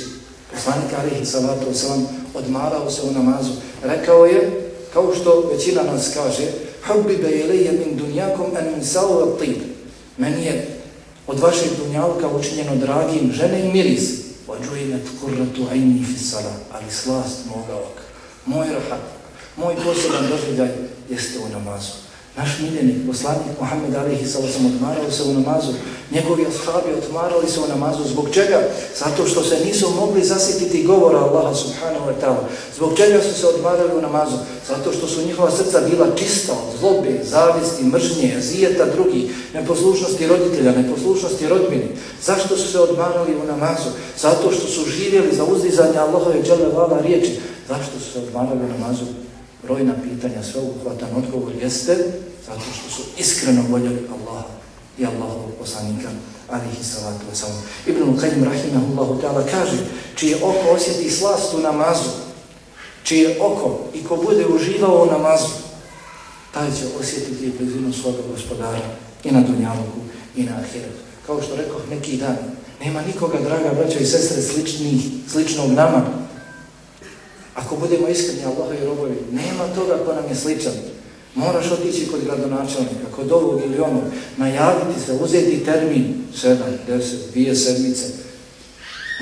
Speaker 2: Poslanik Alihi Salatu Osalam odmarao se u namazu. Rekao je, kao što većina nas kaže, Hubbi be min dunjakom en min salu tib. Meni je od vašeg dunjalka učinjeno dragim žene i miris. Ođujimet kurratu ajni fisala, ali slast moga oka. Moj rahat, Moj poseban doživljaj jeste u namazu. Naš miljenik, poslanik Muhammed Alihi sam odmarao se u namazu. Njegovi ashabi odmarali se u namazu. Zbog čega? Zato što se nisu mogli zasititi govora Allaha subhanahu wa ta'ala. Zbog čega su se odmarali u namazu? Zato što su njihova srca bila čista od zlobe, zavisti, mržnje, zijeta drugi, neposlušnosti roditelja, neposlušnosti rodbini. Zašto su se odmarali u namazu? Zato što su živjeli za uzdizanje Allahove džele vala riječi. Zašto su se odmarali u namazu? Brojna pitanja, sveobuhvatan odgovor jeste zato što su iskreno voljeli Allaha i Allahovog poslanika alihi salatu wasalam. Ibn Qayyim rahimahullahu ta'ala kaže čije oko osjeti slast u namazu, čije oko i ko bude uživao u namazu, taj će osjetiti blizinu svoga gospodara i na dunjaluku i na ahiretu. Kao što rekao neki dan, nema nikoga, draga braća i sestre, sličnih, sličnog nama, Ako budemo iskreni Allahovi robovi, nema toga ko nam je sličan. Moraš otići kod gradonačelnika, kod ovog ili onog, najaviti se, uzeti termin, sedam, deset, dvije sedmice.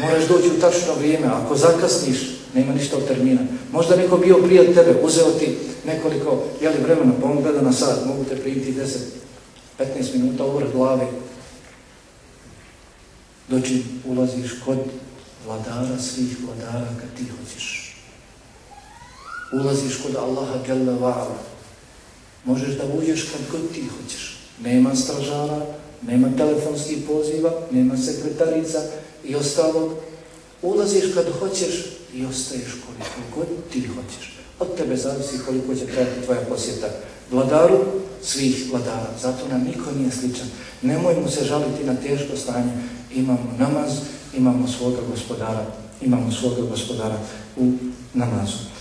Speaker 2: Moraš doći u tačno vrijeme, ako zakasniš, nema ništa od termina. Možda neko bio prije tebe, uzeo ti nekoliko jeli, vremena, pa on gleda na sad, mogu te primiti 10-15 minuta uvr glave. Doći ulaziš kod vladara svih vladara kad ti hoćeš ulaziš kod Allaha Jalla wa'ala. Možeš da uđeš kad god ti hoćeš. Nema stražara, nema telefonskih poziva, nema sekretarica i ostalo. Ulaziš kad hoćeš i ostaješ koliko god ti hoćeš. Od tebe zavisi koliko će trajati tvoja posjeta vladaru, svih vladara. Zato nam niko nije sličan. Nemojmo se žaliti na teško stanje. Imamo namaz, imamo svoga gospodara, imamo svoga gospodara u namazu.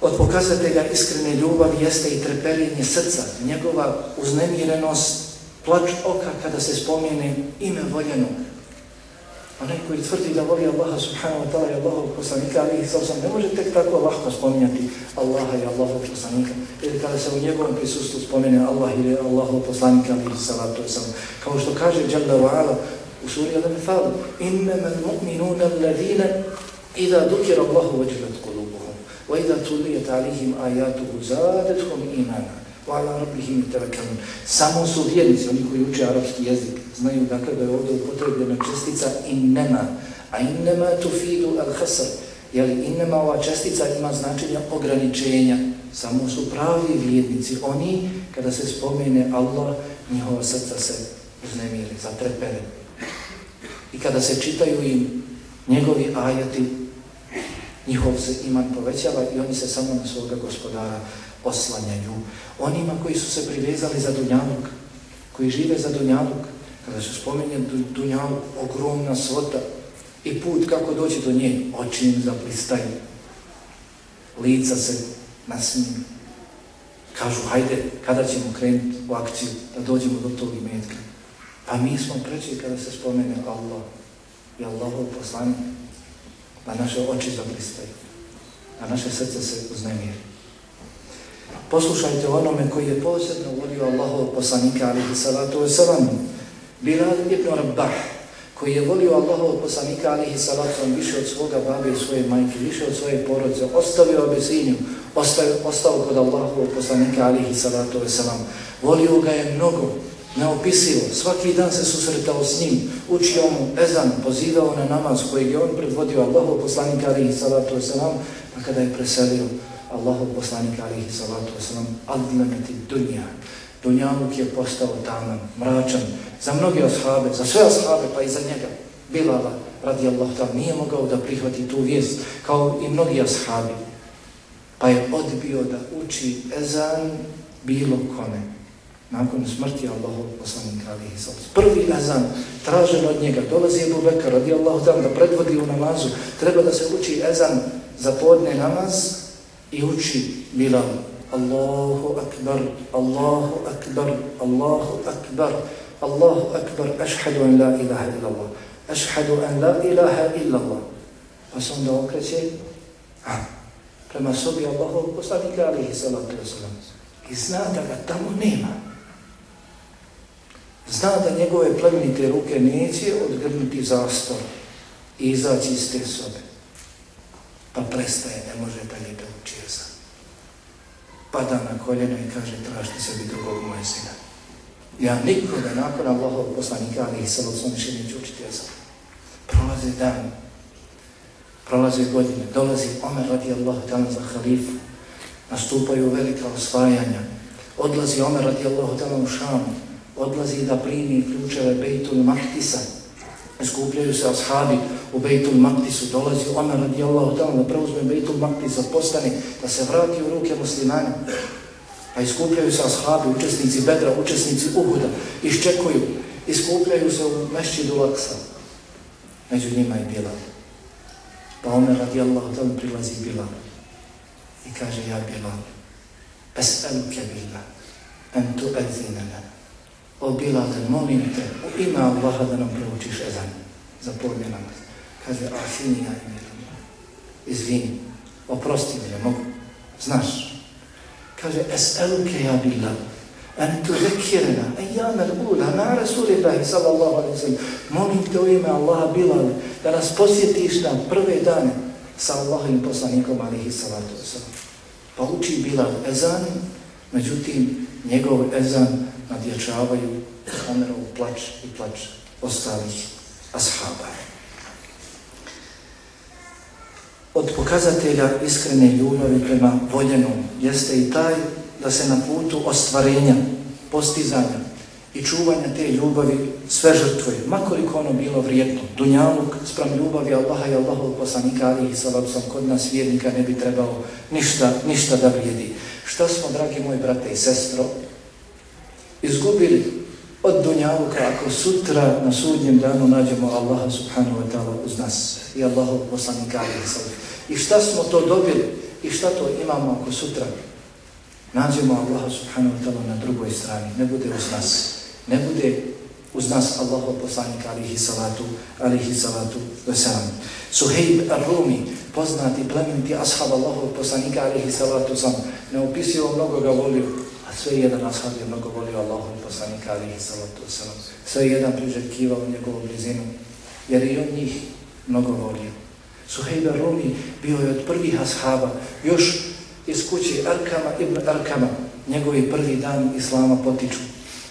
Speaker 2: Od pokazatelja iskrene ljubavi jeste i treperenje srca, njegova uznemirenost, plač oka kada se spomene ime voljenog. Onaj koji tvrdi da voli Allaha subhanahu wa ta'ala i Allahov poslanika, ali ih sam ne može tek tako lahko spominjati Allaha i Allahov poslanika. Jer kada se u njegovom prisustvu spomene Allah ili Allahov poslanika, ali ih salatu sam. Kao što kaže Jalla wa ala u suri Al-Anfal, innama al-mu'minuna alladhina idha dhukira Allahu wajilat qulubuhum wa تُلِيَتْ عَلِهِمْ آيَاتُهُ زَادَتْهُمْ zadatuhum imana رَبِّهِمْ ala. Samo su vjernici, oni koji uče arapski jezik, znaju dakle da je ovdje upotrebljena čestica innema, a innema tufidu al-hasr, jer innema ova čestica ima značenje ograničenja, samo su pravi vjernici, oni kada se spomene Allah, njihova srca se uznemiri, zatrepere. I kada se čitaju im njegovi ajati, njihov se iman povećava i oni se samo na svoga gospodara oslanjaju. Onima koji su se privezali za Dunjanuk, koji žive za Dunjanuk, kada se spominje Dunjanuk, ogromna svota i put kako doći do nje, oči im zaplistaju, lica se nasmiju. Kažu, hajde, kada ćemo krenuti u akciju da dođemo do tog imetka. Pa mi smo preći kada se spomene Allah i Allahov poslanik, a naše oči zablistaju, a naše srce se uznemiri. Poslušajte onome koji je posebno volio Allahov poslanika, alihi salatu wasalam, Bilal ibn Rabbah, koji je volio Allahov poslanika, alihi salatu wasalam, više od svoga babe i svoje majke, više od svoje porodce, ostavio obezinju, ostao, ostao kod Allahov poslanika, alihi salatu wasalam, volio ga je mnogo, neopisivo. Svaki dan se susretao s njim, učio mu ezan, pozivao na namaz koji je on predvodio Allahov poslanika alihi salatu wasalam, pa kada je preselio Allahov poslanika alihi salatu wasalam, adlameti dunja. Dunjaluk je postao taman, mračan, za mnoge ashabe, za sve ashabe, pa i za njega. Bilala, radi Allah, tam nije mogao da prihvati tu vijest, kao i mnogi ashabi. Pa je odbio da uči ezan bilo kome nakon smrti Allahov poslanika alihi sallam. Prvi azan tražen od njega, dolazi Ebu Bekar radi Allahu tam da predvodi u namazu, treba da se uči ezan za podne namaz i uči Bilal. Allahu akbar, Allahu akbar, Allahu akbar, Allahu akbar, ašhadu an la ilaha illallah, ašhadu an la ilaha illallah. Pa se onda okreće, a, prema sobi Allahu poslanika alihi sallatu wasallam. I zna da ga tamo nema. Zna da njegove plemenite ruke neće odgrnuti zastor i izaći iz te sobe. Pa prestaje, ne može dalje da uči za. Pada na koljeno i kaže, tražite sebi drugog moje sina. Ja nikoga nakon Allahov poslanika, ali ih samo sam više neću učiti za. Prolaze dan, prolaze godine, dolazi Omer radi Allah dan za halifu, nastupaju velika osvajanja, odlazi Omer radi Allah dan u Šamu, odlazi da primi ključeve Bejtul Maktisa. Skupljaju se ashabi u Bejtul Maktisu, dolazi Omer radijallahu ta'ala da preuzme Bejtul Maktis, da postane, da se vrati u ruke muslimanima. Pa iskupljaju se ashabi, učesnici Bedra, učesnici Uhuda, iščekuju, iskupljaju se u mešćidu Laksa. Među njima je Bilal. Pa Omer radijallahu ta'ala prilazi Bilal i kaže, ja Bilal, es'aluke Bilal, en tu edzinana, O Bilade, molim te, u ime Allaha da nam proučiš ezan za podne namaz. Kaže, a sini ja ime Izvini, oprosti mi, ne mogu. Znaš. Kaže, es'eluke ja Bilal, an tu zekirena, en ja na Rasulillahi sallallahu alaihi sallam. Molim te u ime Allaha Bilal, da nas posjetiš na prve dane sa Allahim poslanikom alaihi sallatu sallam. Pa uči Bilal ezan, međutim, njegov ezan nadječavaju Omerov plač i plač ostalih ashaba. Od pokazatelja iskrene ljubavi prema voljenom jeste i taj da se na putu ostvarenja, postizanja i čuvanja te ljubavi sve žrtvuje, makoliko ono bilo vrijedno. Dunjaluk sprem ljubavi Allaha i Allahov poslanika ali i salabsom kod nas vjernika ne bi trebao ništa, ništa da vrijedi. Šta smo, dragi moji brate i sestro, izgubili od dunjavuka ako sutra na sudnjem danu nađemo Allaha subhanahu wa ta'ala uz nas i Allahu poslanika alihi sallam. I šta smo to dobili i šta to imamo ako sutra nađemo Allaha subhanahu wa ta'ala na drugoj strani, ne bude uz nas, ne bude uz nas Allahu poslanika alihi salatu, alihi salatu wasalam. Suhejb al-Rumi, poznati plemeniti ashab Allahu poslanika alihi salatu sam, ne opisio mnogo ga volio, a sve jedan ashab je mnogo volio Allahu poslanika alihi salatu wasalam. Sve jedan priželjkivao njegovu blizinu, jer i on njih mnogo volio. Suhejb Rumi bio je od prvih ashaba, još iz kući Arkama ibn Arkama, njegovi prvi dan Islama potiču.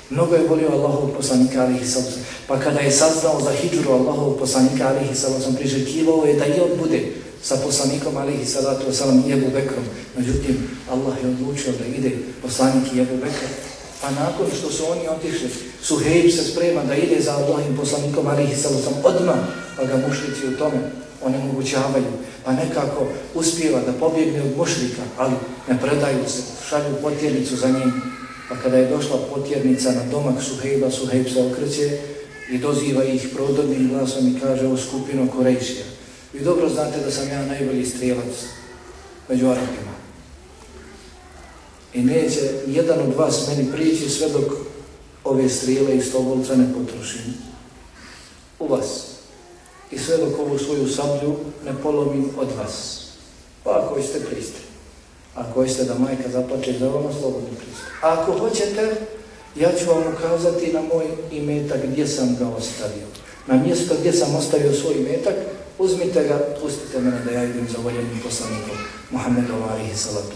Speaker 2: Mnogo je volio Allahov poslanika alihi sallam. Pa kada je saznao za hijđuru Allahov poslanika alihi sallam, priželjkivao je da i on bude sa poslanikom alihi salatu wasalam i Ebu Bekrom. Međutim, Allah je odlučio da ide poslanik i Ebu Bekrom. Pa nakon što su oni otišli, Suhejb se sprema da ide za Allahim poslanikom alihi sallam odmah, pa ga mušlici u tome onemogućavaju, pa nekako uspijeva da pobjegne od mušlika, ali ne predaju se, šalju potjernicu za njim. Pa kada je došla potjernica na domak Suhejba, Suhejb se okreće i doziva ih prodornim glasom i kaže o skupinu Korejšija. Vi dobro znate da sam ja najbolji strijelac među Arabima. I neće jedan od vas meni prići sve dok ove strijele iz Stobolca ne potrošim. U vas i sve dok ovu svoju sablju ne polomim od vas. Pa ako ste pristri. Ako ste da majka zaplače za vama, slobodno pristri. A ako hoćete, ja ću vam ukazati na moj imetak gdje sam ga ostavio. Na mjesto gdje sam ostavio svoj imetak, uzmite ga, pustite mene da ja idem za voljenim poslanikom, Muhammedom alihi salatu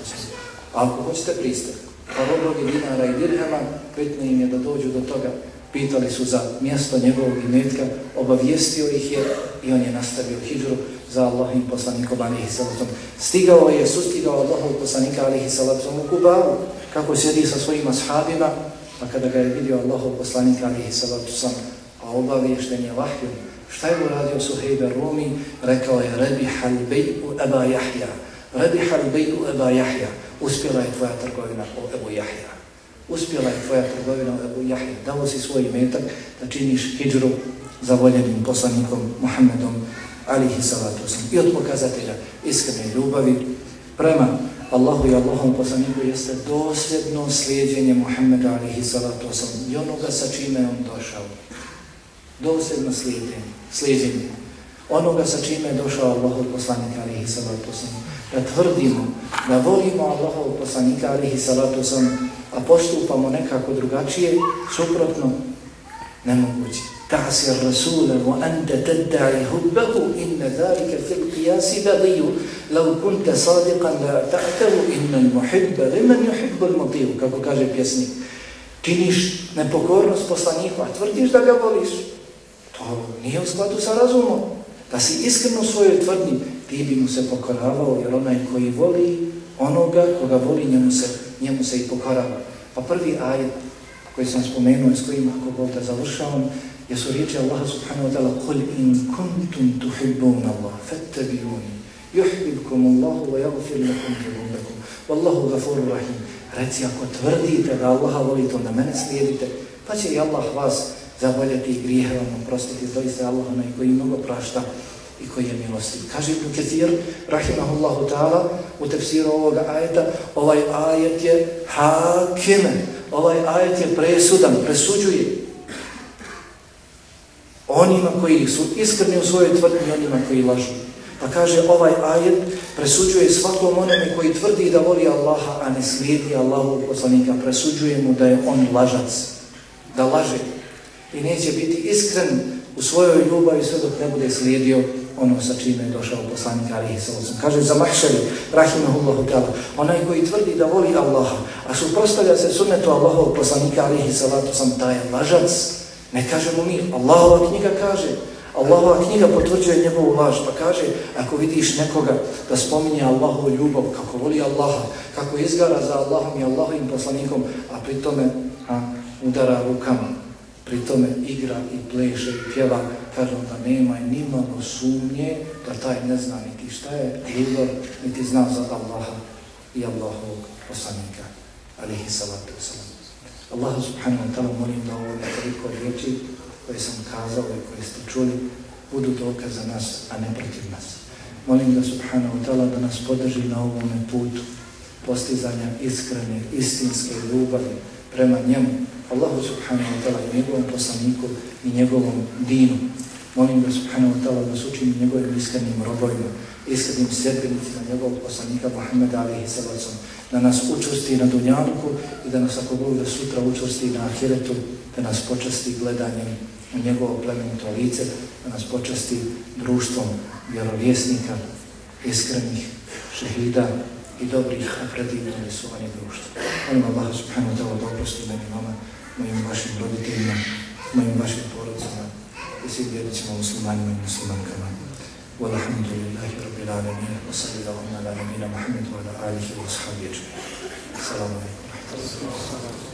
Speaker 2: A ako hoćete pristri, pa robrovi dinara i dirhema, bitno im je da dođu do toga, pitali su za mjesto njegovog imetka, obavijestio ih je i on je nastavio hijđru za Allahim poslanikom alihi salatom. Stigao je, sustigao Allahov poslanika alihi salatom u Kubavu, kako sjedi sa svojima ashabima, pa kada ga je vidio Allahov poslanika alihi salatom, a obaviješten je vahjom, šta je uradio Suhejbe Rumi, rekao je, Rebihan halbejtu eba Jahja, Rebihan halbejtu eba Jahja, uspjela je tvoja trgovina o Ebu Jahja uspjela je tvoja trgovina Ebu Jahja, dao si svoj metak da činiš hijđru za voljenim poslanikom Muhammedom alihi salatu sam. I od pokazatelja iskrene ljubavi prema Allahu i Allahom poslaniku jeste dosljedno slijedjenje Muhammeda alihi salatu sam i onoga sa čime on došao. Dosljedno slijedjenje, slijedjenje. Onoga sa čime je došao Allahov poslanik alihi salatu osam. Da tvrdimo da volimo Allahov poslanika alihi salatu osam a postupamo nekako drugačije, suprotno, nemoguće. Ta'si ar-rasula wa anta tadda'i hubbahu inna dhalika fil qiyasi baghiyu lau kunta sadiqan la ta'tavu inna al-muhibba liman yuhibbu al-muti'u kako kaže pjesnik. Činiš nepokornost poslaniku, a tvrdiš da ga voliš. To nije u skladu sa razumom. Da si iskreno u svojoj tvrdnji, ti bi mu se pokoravao, jer onaj koji voli onoga koga voli njemu se njemu se i pokorava. Pa prvi ajet koji sam spomenuo s kojima ako Bog da završavam, jesu riječi Allaha subhanahu wa ta'ala قُلْ إِن كُنْتُمْ تُحِبُّونَ اللَّهِ فَاتَّبِعُونِ يُحْبِبْكُمُ اللَّهُ وَيَغْفِرْ لَكُمْ ذُنُوبَكُمْ وَاللَّهُ غَفُورٌ رَحِيمٌ Reci, ako tvrdite da Allaha volite, onda mene slijedite, pa će i Allah vas zavoljati i grijehe vam oprostiti. Doista je Allah onaj koji mnogo prašta i koji je milostiv. Kaže Ibn Kathir, rahimahullahu ta'ala, u tefsiru ovoga ajeta, ovaj ajet je hakime, ovaj ajet je presudan, presuđuje onima koji su iskreni u svojoj tvrdnji onima koji lažu. Pa kaže ovaj ajet presuđuje svakom onome koji tvrdi da voli Allaha, a ne slijedi Allahu poslanika, presuđuje mu da je on lažac, da laže i neće biti iskren u svojoj ljubavi sve dok ne bude slijedio ono sa čime je došao poslanik alihi sallam. Kaže za mahšeri, rahimahullahu ta'ala, onaj koji tvrdi da voli Allaha, a suprostavlja se sunnetu Allahov poslanika alihi sallatu sam, taj lažac, ne kažemo mi, Allahova knjiga kaže, Allahova knjiga potvrđuje njegovu laž, pa kaže, ako vidiš nekoga da spominje Allahovu ljubav, kako voli Allaha, kako izgara za Allahom i Allahovim poslanikom, a pri tome a, udara rukama, pri tome igra i pleše i pjeva, kaže da nema i nimalo sumnje da taj ne zna niti šta je ljubav, niti zna za Allaha i Allahovog poslanika, alihi salatu wasalam. Allah subhanahu wa ta'ala molim da ovo nekoliko riječi koje sam kazao i koje ste čuli budu dokaz za nas, a ne protiv nas. Molim da subhanahu wa ta'ala da nas podrži na ovome putu postizanja iskrene, istinske ljubavi prema njemu, Allahu subhanahu wa ta'ala i njegovom poslaniku i njegovom dinu. Molim da subhanahu wa ta'ala da sučini njegovim iskrenim robovima, iskrenim sredbenicima njegovog poslanika Muhammeda alihi salacom, da nas učvrsti na dunjanku i da nas ako Bog da sutra učvrsti na ahiretu, da nas počasti gledanjem u njegovo plemenito lice, da nas počasti društvom vjerovjesnika, iskrenih šehida i dobrih a predivno risovanje društva. Molim Allah subhanahu wa ta'ala da oprosti meni vama, mojim vašim roditeljima, mojim vašim porodcima i svim vjernicima muslimanima i muslimankama. والحمد لله رب العالمين وصلى الله على نبينا محمد وعلى اله وصحبه اجمعين السلام عليكم ورحمه الله وبركاته